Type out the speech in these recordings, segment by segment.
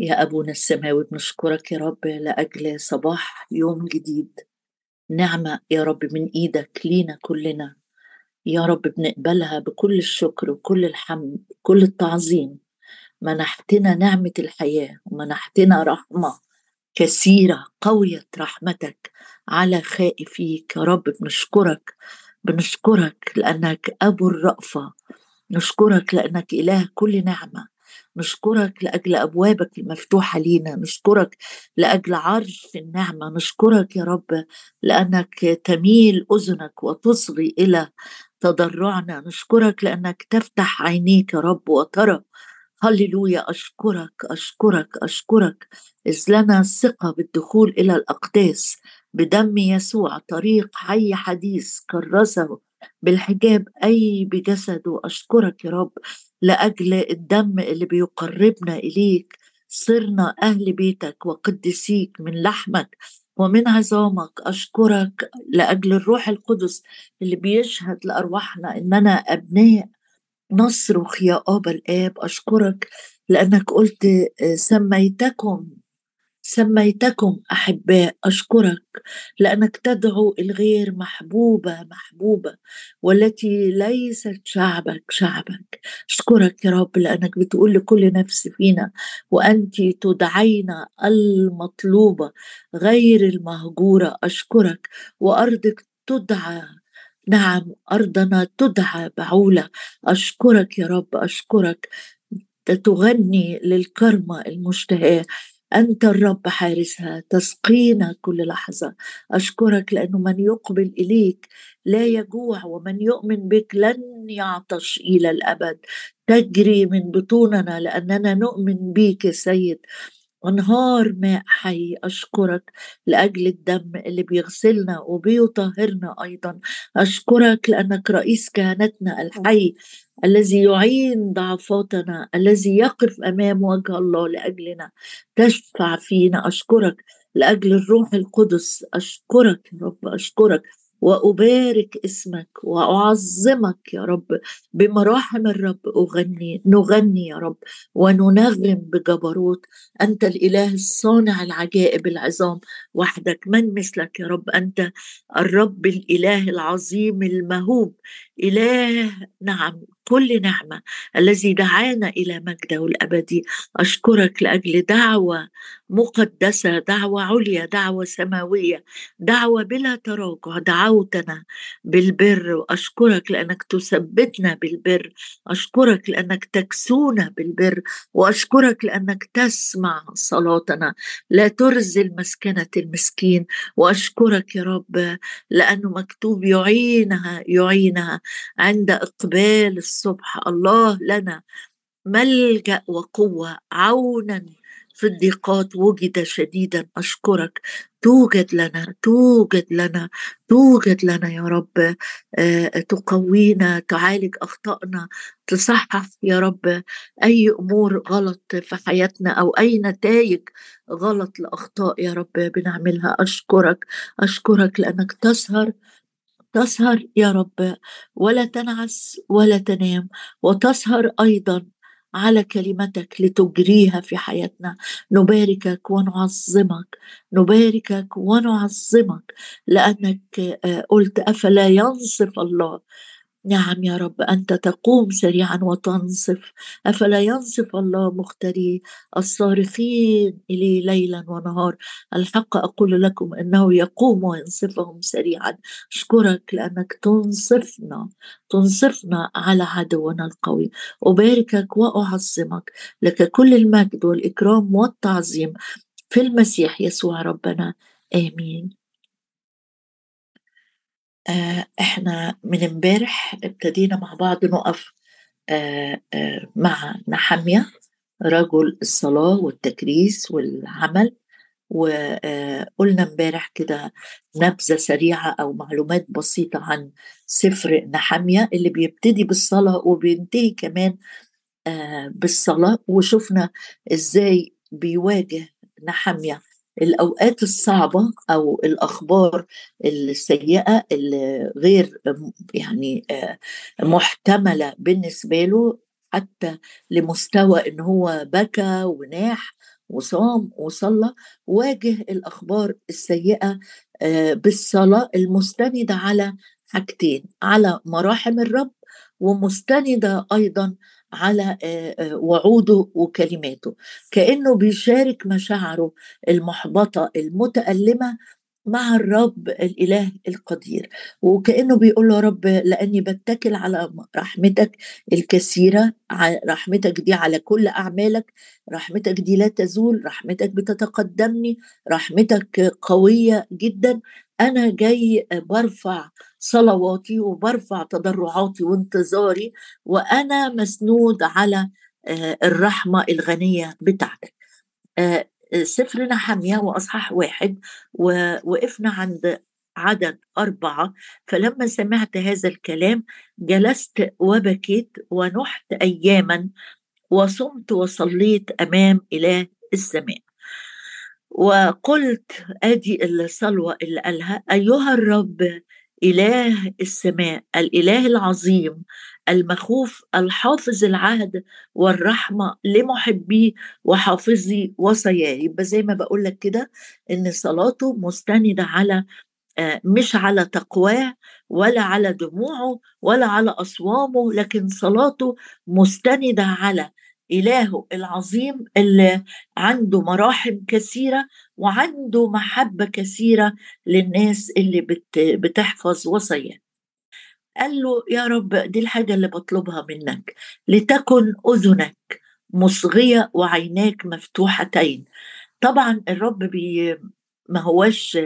يا أبونا السماوي بنشكرك يا رب لأجل صباح يوم جديد. نعمة يا رب من إيدك لينا كلنا. يا رب بنقبلها بكل الشكر وكل الحمد كل التعظيم. منحتنا نعمة الحياة ومنحتنا رحمة كثيرة قوية رحمتك على خائفيك. يا رب بنشكرك بنشكرك لأنك أبو الرأفة. نشكرك لأنك إله كل نعمة. نشكرك لأجل أبوابك المفتوحة لينا نشكرك لأجل عرش النعمة نشكرك يا رب لأنك تميل أذنك وتصغي إلى تضرعنا نشكرك لأنك تفتح عينيك يا رب وترى. هللويا أشكرك أشكرك أشكرك. إذ لنا ثقة بالدخول إلى الأقداس بدم يسوع طريق حي حديث كرسه بالحجاب أي بجسده أشكرك يا رب لأجل الدم اللي بيقربنا إليك صرنا أهل بيتك وقدسيك من لحمك ومن عظامك. أشكرك لأجل الروح القدس اللي بيشهد لأرواحنا إننا أبناء نصرخ يا أبا الآب. أشكرك لأنك قلت سميتكم سميتكم أحباء أشكرك لأنك تدعو الغير محبوبة محبوبة والتي ليست شعبك شعبك. أشكرك يا رب لأنك بتقول لكل نفس فينا وأنت تدعين المطلوبة غير المهجورة. أشكرك وأرضك تدعى نعم أرضنا تدعى بعوله أشكرك يا رب أشكرك. تغني للكرمة المشتهاة. أنت الرب حارسها تسقينا كل لحظة. أشكرك لأنه من يقبل إليك لا يجوع ومن يؤمن بك لن يعطش إلى الأبد. تجري من بطوننا لأننا نؤمن بك يا سيد. أنهار ماء حي أشكرك لأجل الدم اللي بيغسلنا وبيطهرنا أيضا. أشكرك لأنك رئيس كهنتنا الحي الذي يعين ضعفاتنا الذي يقف أمام وجه الله لأجلنا. تشفع فينا. أشكرك لأجل الروح القدس. أشكرك يا رب. أشكرك. وأبارك اسمك وأعظمك يا رب. بمراحم الرب أغني نغني يا رب وننغم بجبروت. أنت الإله الصانع العجائب العظام. وحدك من مثلك يا رب. أنت الرب الإله العظيم المهوب. إله نعم كل نعمة الذي دعانا إلى مجده الأبدي. أشكرك لأجل دعوة مقدسة دعوة عليا دعوة سماوية دعوة بلا تراجع. دعوتنا بالبر. وأشكرك لأنك تثبتنا بالبر. أشكرك لأنك تكسونا بالبر. وأشكرك لأنك تسمع صلاتنا. لا ترزل مسكنة المسكين. وأشكرك يا رب لأنه مكتوب يعينها يعينها عند إقبال الصبح الله لنا ملجأ وقوة عونا في الضيقات وجد شديدا أشكرك. توجد لنا توجد لنا توجد لنا يا رب. تقوينا تعالج أخطائنا تصحح يا رب أي أمور غلط في حياتنا أو أي نتائج غلط لأخطاء يا رب بنعملها. أشكرك أشكرك لأنك تسهر تسهر يا رب ولا تنعس ولا تنام وتسهر أيضا على كلمتك لتجريها في حياتنا. نباركك ونعظمك نباركك ونعظمك لأنك آه، قلت أفلا ينصف الله. نعم يا رب أنت تقوم سريعا وتنصف. أفلا ينصف الله مختاري الصارخين إلي ليلا ونهار؟ الحق أقول لكم أنه يقوم وينصفهم سريعا. أشكرك لأنك تنصفنا تنصفنا على عدونا القوي. أباركك وأعظمك لك كل المجد والإكرام والتعظيم في المسيح يسوع ربنا. آمين. إحنا من امبارح ابتدينا مع بعض نقف آه، آه، مع نحمية رجل الصلاة والتكريس والعمل وقلنا امبارح كده نبذة سريعة أو معلومات بسيطة عن سفر نحمية اللي بيبتدي بالصلاة وبينتهي كمان بالصلاة وشفنا إزاي بيواجه نحمية الأوقات الصعبة أو الأخبار السيئة اللي غير يعني آه، محتملة بالنسبة له حتى لمستوى إن هو بكى وناح وصام وصلى واجه الأخبار السيئة آه، بالصلاة المستندة على حاجتين على مراحم الرب ومستندة أيضا على آه، آه، وعوده وكلماته. كأنه بيشارك مشاعره المحبطة المتألمة مع الرب الإله القدير. وكأنه بيقول له يا رب لأني بتكل على رحمتك الكثيرة رحمتك دي على كل أعمالك رحمتك دي لا تزول رحمتك بتتقدمني رحمتك قوية جدا. أنا جاي برفع صلواتي وبرفع تضرعاتي وانتظاري وأنا مسنود على آه، الرحمة الغنية بتاعتك. آه، سفر نحمية وأصحاح واحد ووقفنا عند عدد أربعة. فلما سمعت هذا الكلام جلست وبكيت ونحت أياما وصمت وصليت أمام إله السماء. وقلت أدي الصلوة اللي قالها أيها الرب إله السماء الإله العظيم المخوف الحافظ العهد والرحمة لمحبيه وحافظي وصاياه يبقى زي ما بقول لك كده إن صلاته مستندة على آه، مش على تقواه ولا على دموعه ولا على أصوامه لكن صلاته مستندة على إلهه العظيم اللي عنده مراحم كثيرة وعنده محبة كثيرة للناس اللي بت بتحفظ وصاياه. قال له يا رب دي الحاجة اللي بطلبها منك. لتكن أذنك مصغية وعيناك مفتوحتين. طبعا الرب بي ما هوش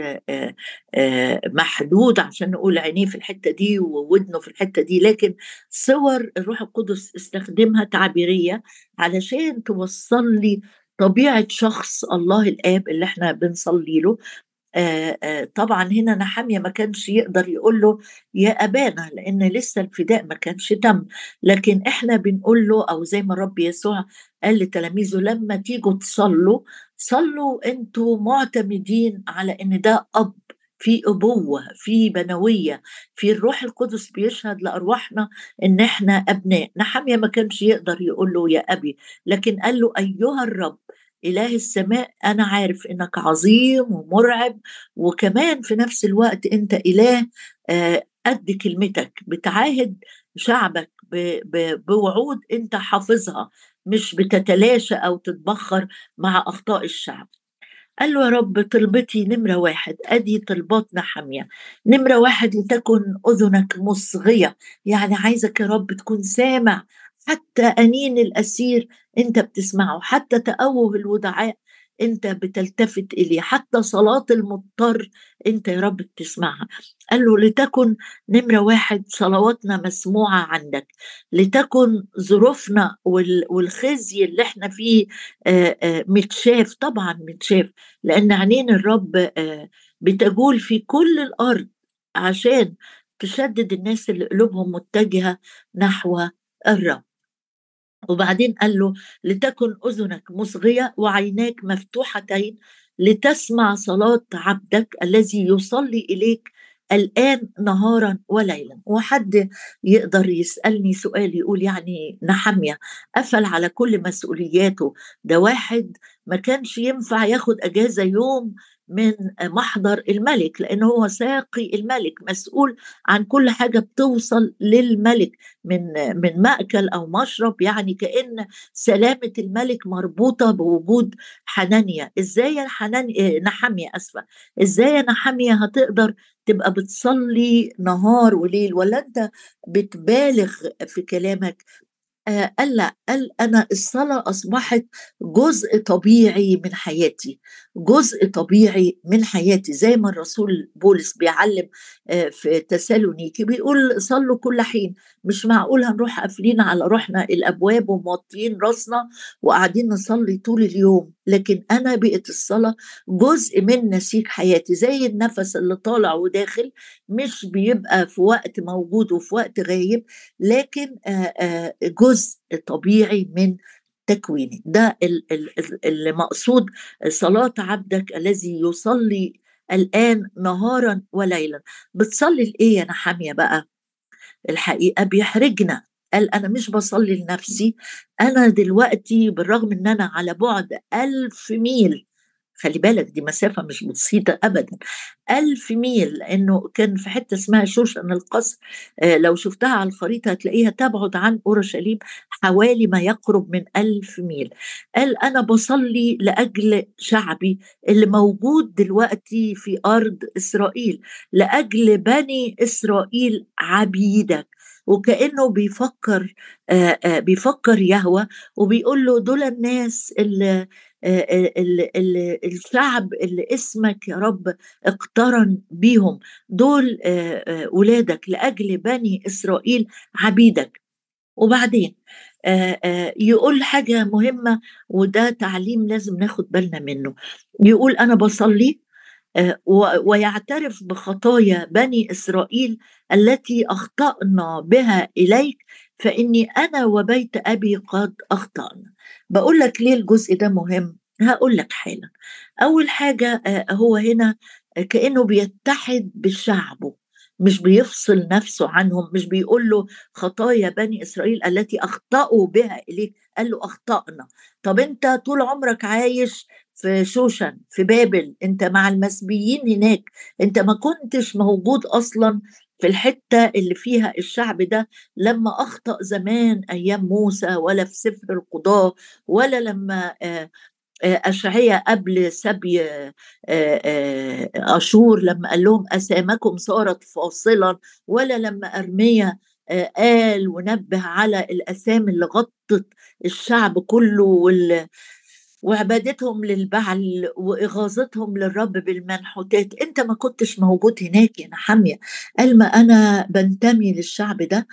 محدود عشان نقول عينيه في الحتة دي وودنه في الحتة دي لكن صور الروح القدس استخدمها تعبيرية علشان توصل لي طبيعة شخص الله الآب اللي إحنا بنصلي له. آآ طبعا هنا نحامية ما كانش يقدر يقول له يا أبانا لأن لسه الفداء ما كانش تم. لكن إحنا بنقول له أو زي ما الرب يسوع قال لتلاميذه لما تيجوا تصلوا صلوا أنتوا معتمدين على إن ده أب في أبوة في بنوية في الروح القدس بيشهد لأرواحنا إن إحنا أبناء. نحمية ما كانش يقدر يقول له يا أبي لكن قال له أيها الرب إله السماء أنا عارف إنك عظيم ومرعب وكمان في نفس الوقت أنت إله آه، قد كلمتك بتعاهد شعبك بوعود أنت حافظها مش بتتلاشى أو تتبخر مع أخطاء الشعب. قال له يا رب طلبتي نمرة واحد أدي طلباتنا حامية. نمرة واحد لتكن أذنك مصغية. يعني عايزك يا رب تكون سامع حتى أنين الأسير أنت بتسمعه حتى تأوه الودعاء أنت بتلتفت إليه حتى صلاة المضطر أنت يا رب بتسمعها. قال له لتكن نمرة واحد صلواتنا مسموعة عندك لتكن ظروفنا والخزي اللي إحنا فيه متشاف طبعا متشاف لأن عينين الرب بتجول في كل الأرض عشان تشدد الناس اللي قلوبهم متجهة نحو الرب. وبعدين قال له لتكن أذنك مصغية وعيناك مفتوحتين لتسمع صلاة عبدك الذي يصلي إليك الآن نهارا وليلا. وحد يقدر يسألني سؤال يقول يعني نحمية قفل على كل مسؤولياته. ده واحد ما كانش ينفع ياخد أجازة يوم من محضر الملك لأنه هو ساقي الملك مسؤول عن كل حاجة بتوصل للملك من من مأكل أو مشرب يعني كأن سلامة الملك مربوطة بوجود حنانيا إزاي يا حنان نحمية أسفة. إزاي نحمية هتقدر تبقى بتصلي نهار وليل ولا أنت بتبالغ في كلامك؟ آه، قال لأ قال أنا الصلاة أصبحت جزء طبيعي من حياتي جزء طبيعي من حياتي زي ما الرسول بولس بيعلم آه، في تسالونيكي بيقول صلوا كل حين مش معقول هنروح قافلين على روحنا الأبواب وموطيين راسنا وقاعدين نصلي طول اليوم. لكن أنا بقت الصلاة جزء من نسيج حياتي زي النفس اللي طالع وداخل مش بيبقى في وقت موجود وفي وقت غايب لكن جزء طبيعي من تكويني. ده اللي مقصود صلاة عبدك الذي يصلي الآن نهارا وليلا. بتصلي لإيه يا نحامية بقى؟ الحقيقة بيحرجنا. قال أنا مش بصلي لنفسي أنا دلوقتي بالرغم إن أنا على بعد ألف ميل خلي بالك دي مسافة مش بسيطة أبدا ألف ميل لأنه كان في حتة اسمها شوشن القصر آه لو شفتها على الخريطة هتلاقيها تبعد عن أورشليم حوالي ما يقرب من ألف ميل. قال أنا بصلي لأجل شعبي اللي موجود دلوقتي في أرض إسرائيل لأجل بني إسرائيل عبيدك. وكأنه بيفكر بيفكر يهوى وبيقول له دول الناس اللي الشعب اللي اسمك يا رب اقترن بيهم. دول ولادك لأجل بني إسرائيل عبيدك. وبعدين يقول حاجة مهمة وده تعليم لازم ناخد بالنا منه. يقول أنا بصلي ويعترف بخطايا بني إسرائيل التي أخطأنا بها إليك فإني أنا وبيت أبي قد أخطأنا. بقول لك ليه الجزء ده مهم؟ هقول لك حالا. أول حاجة هو هنا كأنه بيتحد بشعبه مش بيفصل نفسه عنهم مش بيقول له خطايا بني إسرائيل التي أخطأوا بها إليك قال له أخطأنا. طب أنت طول عمرك عايش في شوشن في بابل انت مع المسبيين هناك. انت ما كنتش موجود أصلا في الحتة اللي فيها الشعب ده لما أخطأ زمان أيام موسى ولا في سفر القضاه ولا لما أشعية قبل سبي أشور لما قال لهم أسامكم صارت فاصلا ولا لما أرميا قال ونبه على الأسامي اللي غطت الشعب كله وال وعبادتهم للبعل وإغاظتهم للرب بالمنحوتات. أنت ما كنتش موجود هناك يا نحمية قال ما أنا بنتمي للشعب ده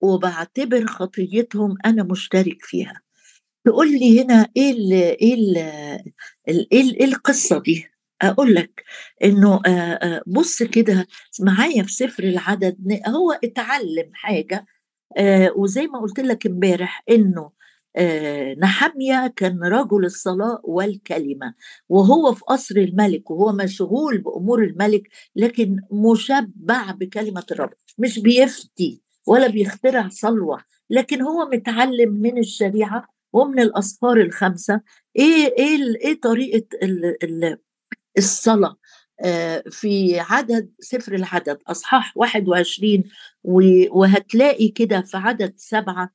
وبعتبر خطيتهم أنا مشترك فيها. تقول لي هنا إيه ال إيه ال إيه, إيه القصة دي؟ أقول لك إنه بص كده معايا في سفر العدد هو اتعلم حاجة وزي ما قلت لك امبارح إنه نحمية كان رجل الصلاة والكلمة وهو في قصر الملك وهو مشغول بأمور الملك لكن مشبع بكلمة الرب مش بيفتي ولا بيخترع صلوة لكن هو متعلم من الشريعة ومن الأصفار الخمسة. إيه إيه إيه طريقة الصلاة؟ في عدد سفر العدد أصحاح 21 وهتلاقي كده في عدد سبعة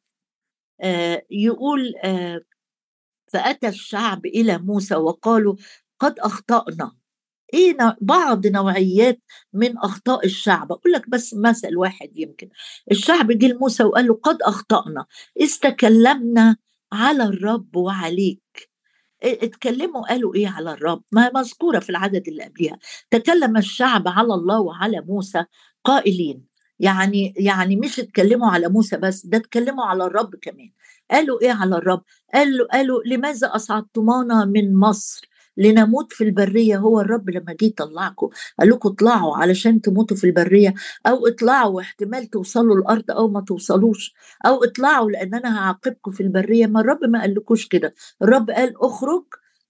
يقول فأتى الشعب إلى موسى وقالوا قد أخطأنا. إيه بعض نوعيات من أخطاء الشعب. أقول لك بس مثل واحد يمكن. الشعب جه لموسى وقال له قد أخطأنا. استكلمنا على الرب وعليك. اتكلموا قالوا إيه على الرب؟ ما مذكورة في العدد اللي قبلها تكلم الشعب على الله وعلى موسى قائلين. يعني يعني مش اتكلموا على موسى بس ده اتكلموا على الرب كمان. قالوا إيه على الرب؟ قالوا قالوا لماذا اصعدتمانا من مصر لنموت في البرية؟ هو الرب لما جه يطلعكم قال لكم اطلعوا علشان تموتوا في البرية أو اطلعوا واحتمال توصلوا الأرض أو ما توصلوش أو اطلعوا لأن أنا هعاقبكم في البرية. ما الرب ما قالكوش كده. الرب قال اخرج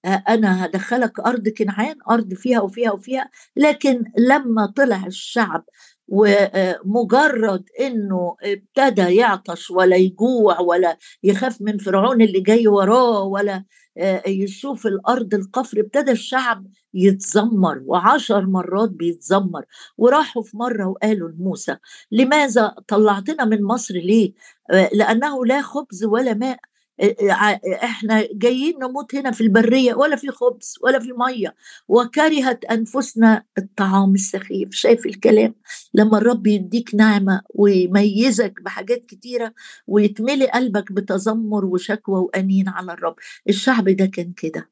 أنا هدخلك أرض كنعان أرض فيها وفيها وفيها. لكن لما طلع الشعب ومجرد إنه ابتدى يعطش ولا يجوع ولا يخاف من فرعون اللي جاي وراه ولا يشوف الأرض القفر ابتدى الشعب يتذمر وعشر مرات بيتذمر. وراحوا في مرة وقالوا لموسى لماذا طلعتنا من مصر ليه؟ لأنه لا خبز ولا ماء. إحنا جايين نموت هنا في البرية ولا في خبز ولا في مية. وكرهت أنفسنا الطعام السخيف. شايف الكلام؟ لما الرب يديك نعمة ويميزك بحاجات كتيرة ويتملي قلبك بتذمر وشكوى وأنين على الرب. الشعب ده كان كده.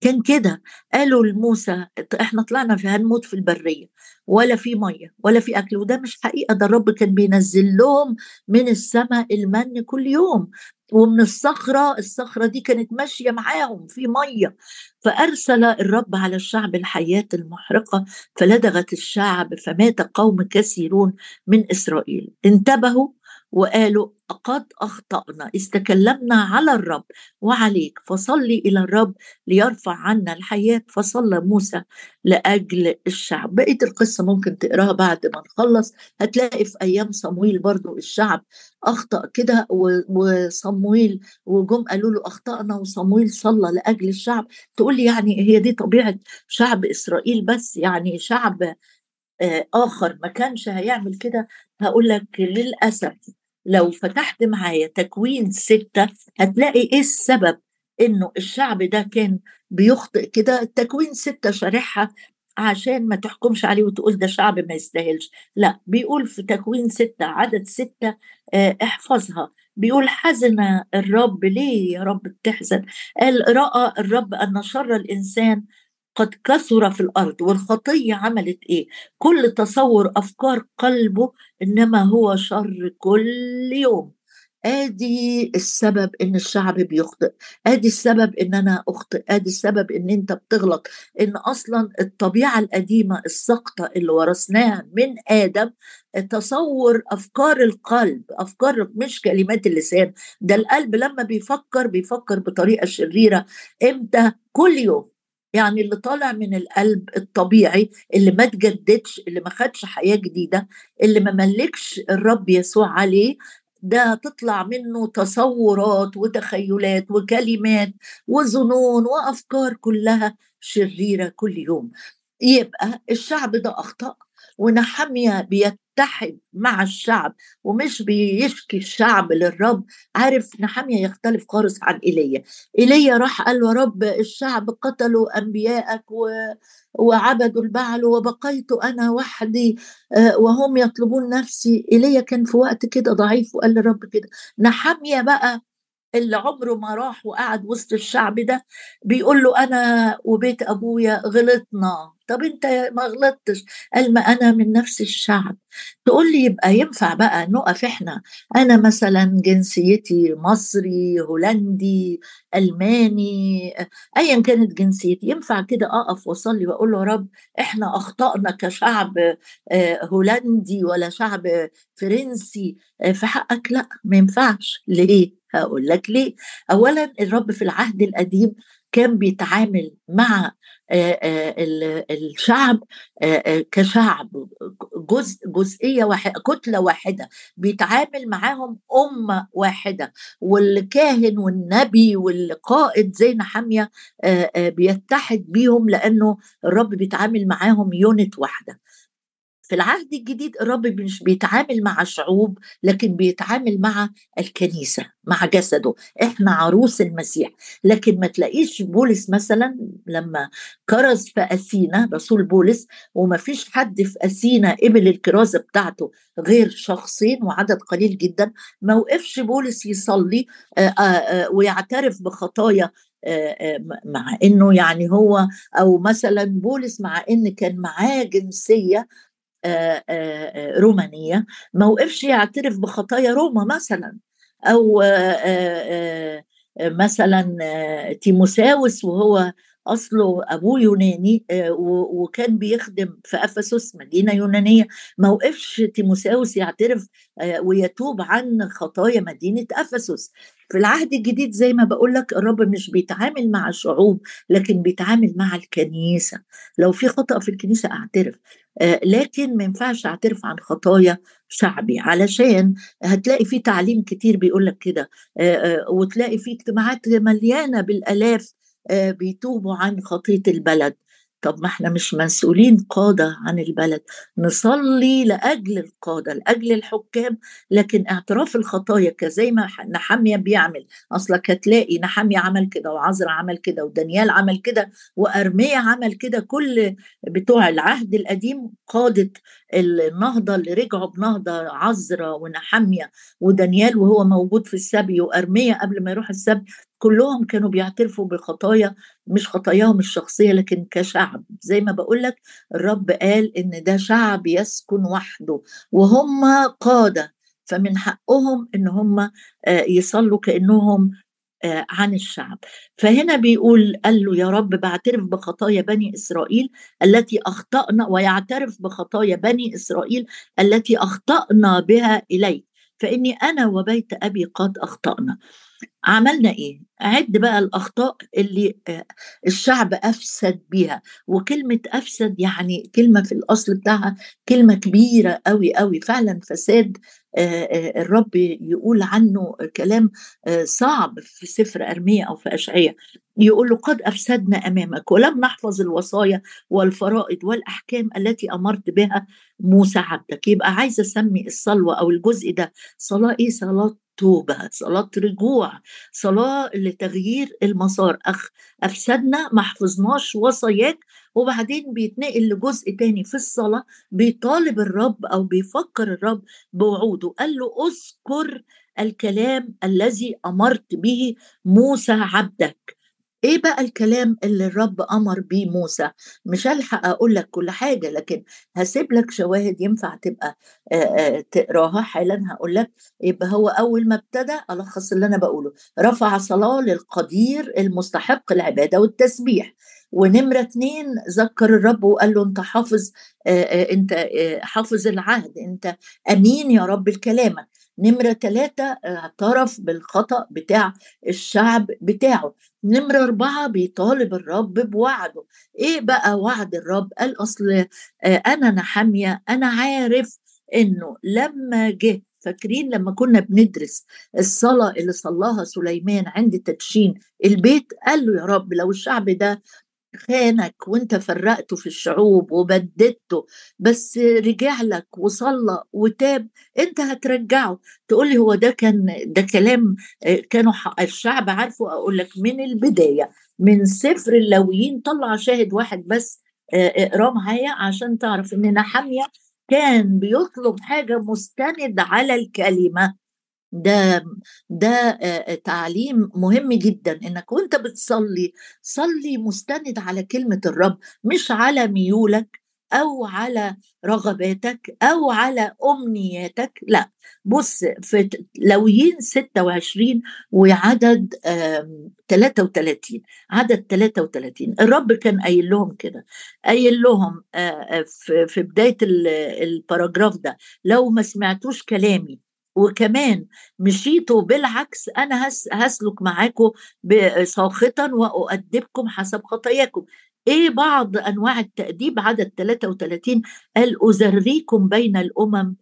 كان كده. قالوا لموسى إحنا طلعنا في هنموت في البرية. ولا في مية ولا في أكل. وده مش حقيقة. ده الرب كان بينزل لهم من السماء المن كل يوم. ومن الصخرة الصخرة دي كانت ماشية معاهم في مية. فأرسل الرب على الشعب الحياة المحرقة فلدغت الشعب فمات قوم كثيرون من إسرائيل. انتبهوا وقالوا قد أخطأنا استكلمنا على الرب وعليك فصلي إلى الرب ليرفع عنا الحياة. فصلى موسى لأجل الشعب. بقية القصة ممكن تقراها بعد ما نخلص. هتلاقي في أيام صمويل برضو الشعب أخطأ كده وصمويل وجم قالوا له أخطأنا وصمويل صلى لأجل الشعب. تقول لي يعني هي دي طبيعة شعب إسرائيل بس يعني شعب آه، آخر. ما كانش هيعمل كده هقول لك للأسف لو فتحت معايا تكوين ستة هتلاقي إيه السبب؟ إنه الشعب ده كان بيخطئ كده تكوين ستة شارحها عشان ما تحكمش عليه وتقول ده شعب ما يستاهلش. لا بيقول في تكوين ستة عدد ستة آه احفظها. بيقول حزن الرب ليه يا رب بتحزن؟ قال رأى الرب أن شر الإنسان قد كثر في الأرض والخطية عملت إيه؟ كل تصور أفكار قلبه إنما هو شر كل يوم. آدي السبب إن الشعب بيخطئ آدي السبب إن أنا أخطئ آدي السبب إن أنت بتغلط. إن أصلا الطبيعة القديمة السقطه اللي ورثناها من آدم تصور أفكار القلب أفكار مش كلمات اللسان. ده القلب لما بيفكر بيفكر بطريقة شريرة. إمتى؟ كل يوم. يعني اللي طالع من القلب الطبيعي اللي ما تجددش اللي ما خدش حياة جديدة اللي ما ملكش الرب يسوع عليه ده تطلع منه تصورات وتخيلات وكلمات وظنون وأفكار كلها شريرة كل يوم. يبقى الشعب ده أخطأ ونحمية بيتحد مع الشعب ومش بيشكي الشعب للرب. عارف نحمية يختلف خالص عن إيليا. إيليا راح قال له رب الشعب قتلوا أنبياءك و... وعبدوا البعل وبقيت أنا وحدي آه، وهم يطلبون نفسي. إيليا كان في وقت كده ضعيف وقال لرب كده. نحمية بقى اللي عمره ما راح وقعد وسط الشعب ده بيقول له أنا وبيت أبويا غلطنا. طب انت ما غلطتش. قال ما أنا من نفس الشعب. تقول لي يبقى ينفع بقى نقف إحنا. أنا مثلا جنسيتي مصري هولندي ألماني ايا كانت جنسيتي. ينفع كده أقف وأصلي وأقول له رب إحنا أخطأنا كشعب آه، هولندي ولا شعب فرنسي آه، في حقك. لا ما ينفعش. ليه؟ هقول لك ليه. اولا الرب في العهد القديم كان بيتعامل مع الشعب كشعب جزء جزئية واحدة كتلة واحدة بيتعامل معاهم أمة واحدة. والكاهن والنبي والقائد زي نحميه بيتحد بيهم لأنه الرب بيتعامل معاهم يونت واحدة. في العهد الجديد الرب مش بيتعامل مع شعوب لكن بيتعامل مع الكنيسة مع جسده. إحنا عروس المسيح. لكن ما تلاقيش بولس مثلا لما كرز في أثينا رسول بولس وما فيش حد في أثينا قبل الكرازه بتاعته غير شخصين وعدد قليل جدا ما وقفش بولس يصلي ويعترف بخطايا مع إنه يعني هو أو مثلا بولس مع إن كان معاه جنسية رومانية. ما وقفش يعترف بخطايا روما مثلا أو مثلا تيموساوس وهو أصله أبوه يوناني وكان بيخدم في أفسس مدينة يونانية. ما وقفش تيموساوس يعترف ويتوب عن خطايا مدينة أفسس. في العهد الجديد زي ما بقول لك الرب مش بيتعامل مع الشعوب لكن بيتعامل مع الكنيسة. لو في خطأ في الكنيسة أعترف آه، لكن ما ينفعش أعترف عن خطايا شعبي. علشان هتلاقي في تعليم كتير بيقول لك كده آه، آه، وتلاقي في اجتماعات مليانة بالآلاف بيتوبوا عن خطية البلد. طب ما إحنا مش مسؤولين قادة عن البلد. نصلي لأجل القادة لأجل الحكام. لكن اعتراف الخطايا كزي ما نحمية بيعمل. أصلك هتلاقي نحمية عمل كده وعزرا عمل كده ودانيال عمل كده وأرمية عمل كده. كل بتوع العهد القديم قادة النهضة اللي رجعوا بنهضة عزرا ونحمية ودانيال وهو موجود في السبي وأرمية قبل ما يروح السبي. كلهم كانوا بيعترفوا بخطايا مش خطاياهم الشخصية لكن كشعب. زي ما بقول لك الرب قال إن ده شعب يسكن وحده وهم قادة. فمن حقهم إن هم آه، يصلوا كأنهم آه، عن الشعب. فهنا بيقول قال له يا رب بعترف بخطايا بني إسرائيل التي أخطأنا ويعترف بخطايا بني إسرائيل التي أخطأنا بها إليك. فإني أنا وبيت أبي قد أخطأنا. عملنا إيه؟ عد بقى الأخطاء اللي آه، الشعب أفسد بيها. وكلمة أفسد يعني كلمة في الأصل بتاعها كلمة كبيرة قوي قوي فعلا فساد آه، آه، الرب يقول عنه كلام صعب في سفر أرمية أو في اشعياء يقول له قد أفسدنا أمامك ولم نحفظ الوصايا والفرائض والأحكام التي أمرت بها موسى عبدك. يبقى عايزه أسمي الصلوة أو الجزء ده. صلاة إيه؟ صلاة توبة صلاة رجوع. صلاة لتغيير المسار. أخ أفسدنا ما حفظناش وصاياك وبعدين بيتنقل لجزء تاني في الصلاة. بيطالب الرب أو بيفكر الرب بوعوده. قال له اذكر الكلام الذي أمرت به موسى عبدك. إيه بقى الكلام اللي الرب أمر بيه موسى؟ مش هلحق أقول لك كل حاجة لكن هسيب لك شواهد ينفع تبقى تقراها حالا هقول لك. يبقى هو أول ما ابتدى ألخص اللي أنا بقوله رفع صلاة للقدير المستحق العبادة والتسبيح. ونمرة اتنين ذكر الرب وقال له أنت حافظ أنت حافظ العهد أنت أمين يا رب لكلامك. نمرة ثلاثة اعترف بالخطأ بتاع الشعب بتاعه. نمرة أربعة بيطالب الرب بوعده. إيه بقى وعد الرب؟ قال أصل آه، أنا نحامية أنا عارف إنه لما جه فاكرين لما كنا بندرس الصلاة اللي صلاها سليمان عند تدشين البيت؟ قال له يا رب لو الشعب ده خانك وانت فرقته في الشعوب وبددته بس رجع لك وصلى وتاب انت هترجعه. تقول لي هو ده كان ده كلام آه، كانوا الشعب عارفه؟ أقول لك من البداية من سفر اللويين طلع شاهد واحد بس آه، اقراه معايا عشان تعرف إن نحمية كان بيطلب حاجة مستند على الكلمة. ده ده تعليم مهم جدا إنك وأنت بتصلي صلي مستند على كلمة الرب مش على ميولك أو على رغباتك أو على أمنياتك لأ بص في لويين 26 وعدد 33 عدد 33 الرب كان قايل لهم كده قايل لهم في بداية الباراجراف ده لو ما سمعتوش كلامي وكمان مشيتوا بالعكس أنا هسلك معاكم ساخطا وأؤدبكم حسب خطاياكم. إيه بعض أنواع التأديب عدد 33 قال أزريكم بين الأمم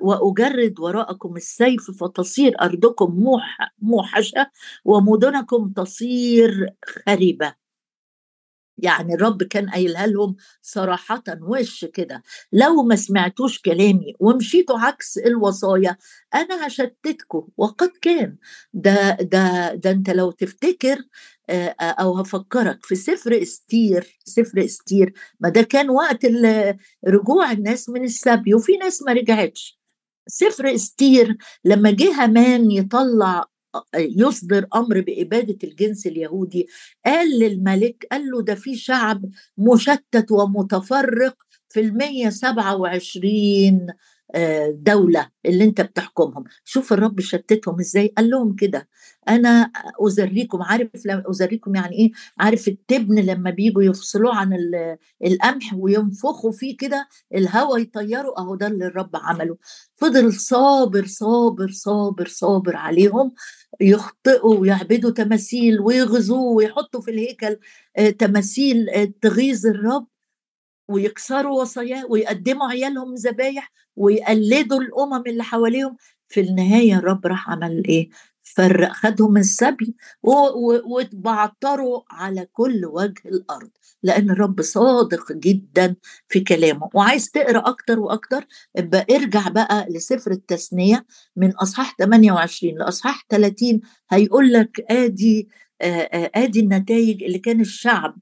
وأجرد وراءكم السيف فتصير أرضكم موحشة ومدنكم تصير خريبة. يعني الرب كان قايلها لهم صراحة وش كده؟ لو ما سمعتوش كلامي ومشيتوا عكس الوصايا أنا هشتتكم وقد كان. ده ده ده أنت لو تفتكر أو هفكرك في سفر إستير سفر إستير. ما ده كان وقت رجوع الناس من السبي وفي ناس ما رجعتش. سفر إستير لما جه هامان يطلع يصدر أمر بإبادة الجنس اليهودي. قال للملك قال له ده في شعب مشتت ومتفرق في المية سبعة وعشرين. دولة اللي انت بتحكمهم. شوف الرب شتتهم إزاي. قال لهم كده أنا أزريكم. عارف لما أزريكم يعني إيه؟ عارف التبن لما بيجوا يفصلوه عن القمح وينفخوا فيه كده الهواء يطيروا؟ أهو ده اللي الرب عمله. فضل صابر صابر صابر صابر عليهم. يخطئوا ويعبدوا تماثيل ويغزوه ويحطوا في الهيكل آه، تماثيل آه، تغيظ الرب. ويكسروا وصاياه ويقدموا عيالهم ذبايح ويقلدوا الأمم اللي حواليهم. في النهاية الرب راح عمل إيه؟ فرق خدهم السبي واتبعتروا على كل وجه الأرض. لأن الرب صادق جدا في كلامه. وعايز تقرأ أكتر وأكتر ابقى ارجع بقى لسفر التثنية من أصحاح 28 لأصحاح 30 هيقول لك آدي آدي النتائج اللي كان الشعب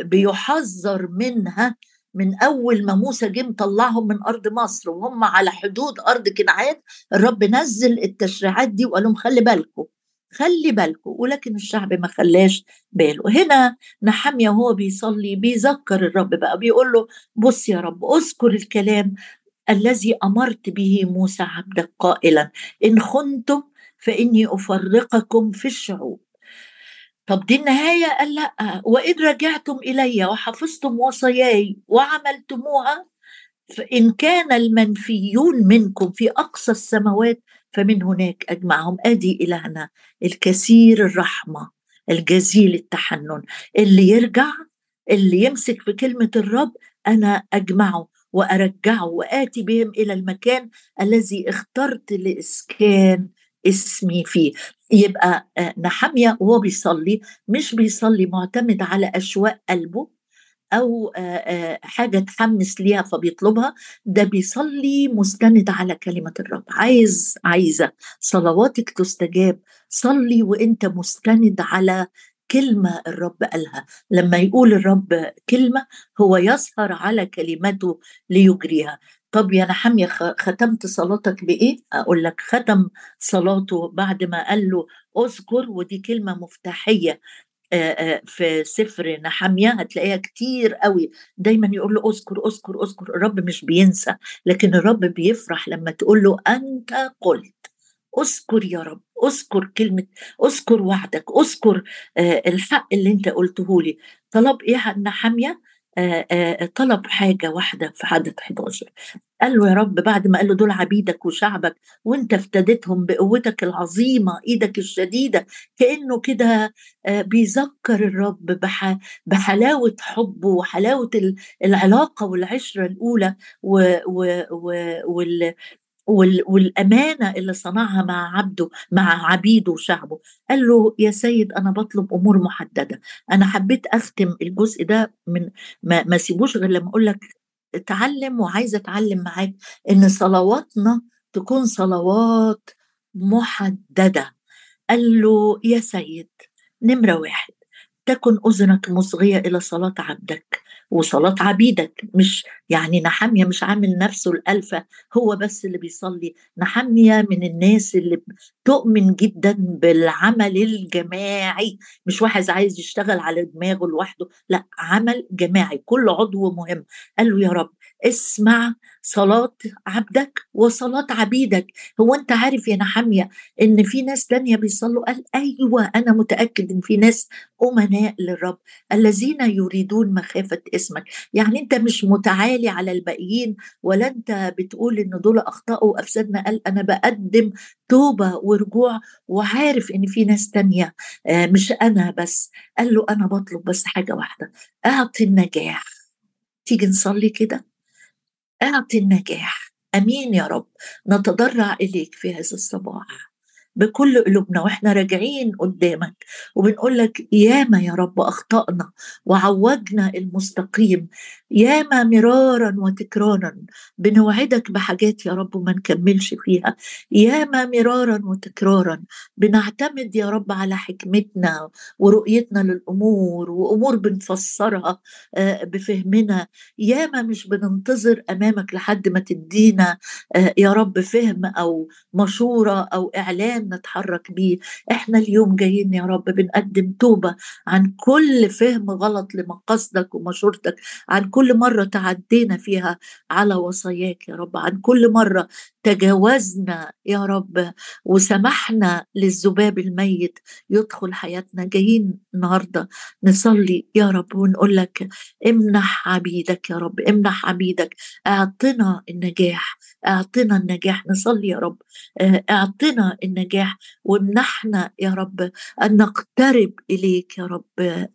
بيحذر منها من أول ما موسى جه مطلعهم من أرض مصر وهم على حدود أرض كنعان الرب نزل التشريعات دي وقال لهم خلي بالكم خلي بالكم ولكن الشعب ما خلاش باله. هنا نحمية وهو بيصلي بيذكر الرب بقى بيقول له بص يا رب اذكر الكلام الذي أمرت به موسى عبدك قائلا إن خنتم فإني أفرقكم في الشعوب. طب دي النهاية؟ قال لأ. وإن رجعتم إلي وحفظتم وصاياي وعملتموها فإن كان المنفيون منكم في أقصى السماوات فمن هناك أجمعهم. أدي إلهنا الكثير الرحمة الجزيل التحنن. اللي يرجع اللي يمسك في كلمة الرب أنا أجمعه وأرجعه وآتي بهم إلى المكان الذي اخترت لإسكان اسمي فيه. يبقى آه، نحمية وهو بيصلي مش بيصلي معتمد على أشواق قلبه أو حاجة تحمس ليها فبيطلبها ده بيصلي مستند على كلمة الرب. عايز عايزة صلواتك تستجاب صلي وإنت مستند على كلمة الرب قالها. لما يقول الرب كلمة هو يسهر على كلمته ليجريها. طب يا نحمية ختمت صلاتك بإيه؟ أقول لك ختم صلاته بعد ما قال له أذكر ودي كلمة مفتاحية في سفر نحمية هتلاقيها كتير قوي. دايما يقول له أذكر أذكر أذكر الرب مش بينسى لكن الرب بيفرح لما تقول له أنت قلت أذكر يا رب أذكر كلمة أذكر وعدك أذكر الحق اللي أنت قلته لي. طلب إيه نحمية؟ طلب حاجة واحدة في عدد 11 قال له يا رب بعد ما قال له دول عبيدك وشعبك وانت افتديتهم بقوتك العظيمة إيدك الشديدة كأنه كده بيذكر الرب بحلاوة حبه وحلاوة العلاقة والعشرة الأولى وال والأمانة اللي صنعها مع عبده مع عبيده وشعبه. قال له يا سيد أنا بطلب أمور محددة. أنا حبيت أختم الجزء ده من ما, ما سيبوش غير لما أقول لك اتعلم وعايزه أتعلم معاك إن صلواتنا تكون صلوات محددة. قال له يا سيد نمرة واحد تكن أذنك مصغية إلى صلاة عبدك. وصلاة عبيدك مش يعني نحمية مش عامل نفسه الألفة هو بس اللي بيصلي. نحمية من الناس اللي تؤمن جدا بالعمل الجماعي. مش واحد عايز يشتغل على دماغه لوحده لا عمل جماعي كل عضو مهم. قال له يا رب اسمع صلاة عبدك وصلاة عبيدك. هو أنت عارف يا نحمية إن في ناس تانية بيصلوا؟ قال أيوه أنا متأكد إن في ناس أمناء للرب الذين يريدون مخافة اسمك. يعني أنت مش متعالي على الباقيين ولا أنت بتقول إن دول أخطأوا وافسدنا قال أنا بقدم توبة ورجوع وعارف إن في ناس تانية. آه، مش أنا بس. قال له أنا بطلب بس حاجة واحدة. أعطي النجاح. تيجي نصلي كده؟ أعطي النجاح. أمين يا رب. نتضرع إليك في هذا الصباح. بكل قلوبنا وإحنا راجعين قدامك. وبنقول لك ياما يا رب أخطأنا وعوجنا المستقيم. ياما مرارا وتكرارا بنوعدك بحاجات يا رب وما نكملش فيها. ياما مرارا وتكرارا بنعتمد يا رب على حكمتنا ورؤيتنا للأمور وأمور بنفسرها آه، بفهمنا. ياما مش بننتظر أمامك لحد ما تدينا آه، يا رب فهم أو مشورة أو إعلان. نتحرك بيه. إحنا اليوم جايين يا رب بنقدم توبة عن كل فهم غلط لمقاصدك ومشورتك عن كل مرة تعدينا فيها على وصاياك يا رب عن كل مرة تجاوزنا يا رب وسمحنا للذباب الميت يدخل حياتنا. جايين النهارده نصلي يا رب ونقول لك امنح عبيدك يا رب امنح عبيدك. أعطنا النجاح أعطنا النجاح. نصلي يا رب أعطنا النجاح وامنحنا يا رب أن نقترب إليك يا رب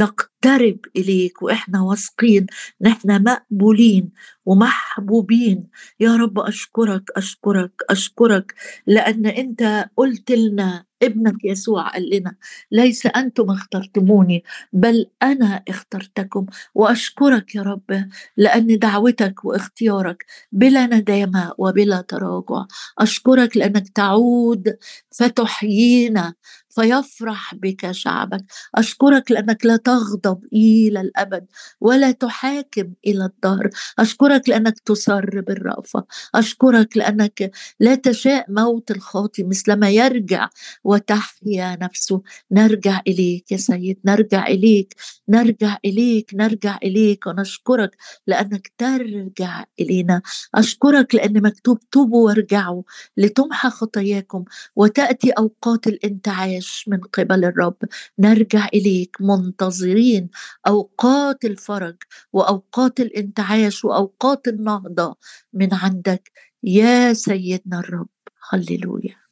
نقترب إليك. وإحنا واثقين نحن مقبولين ومحبوبين. يا رب أشكرك أشكرك أشكرك لأن أنت قلت لنا ابنك يسوع قال لنا ليس أنتم اخترتموني بل أنا اخترتكم. وأشكرك يا رب لأن دعوتك واختيارك بلا ندامة وبلا تراجع. أشكرك لأنك تعود فتحيينا فيفرح بك شعبك. أشكرك لأنك لا تغضب إلى الأبد ولا تحاكم إلى الدهر. أشكرك لأنك تسر بالرأفه أشكرك لأنك لا تشاء موت الخاطي مثلما يرجع وتحيا نفسه. نرجع إليك يا سيد نرجع إليك نرجع إليك نرجع إليك. ونشكرك لأنك ترجع إلينا. أشكرك لأن مكتوب توبوا وارجعوا لتمحى خطاياكم وتأتي أوقات الانتعاش. من قبل الرب. نرجع إليك منتظرين أوقات الفرج وأوقات الانتعاش وأوقات النهضة من عندك. يا سيدنا الرب. هللويا.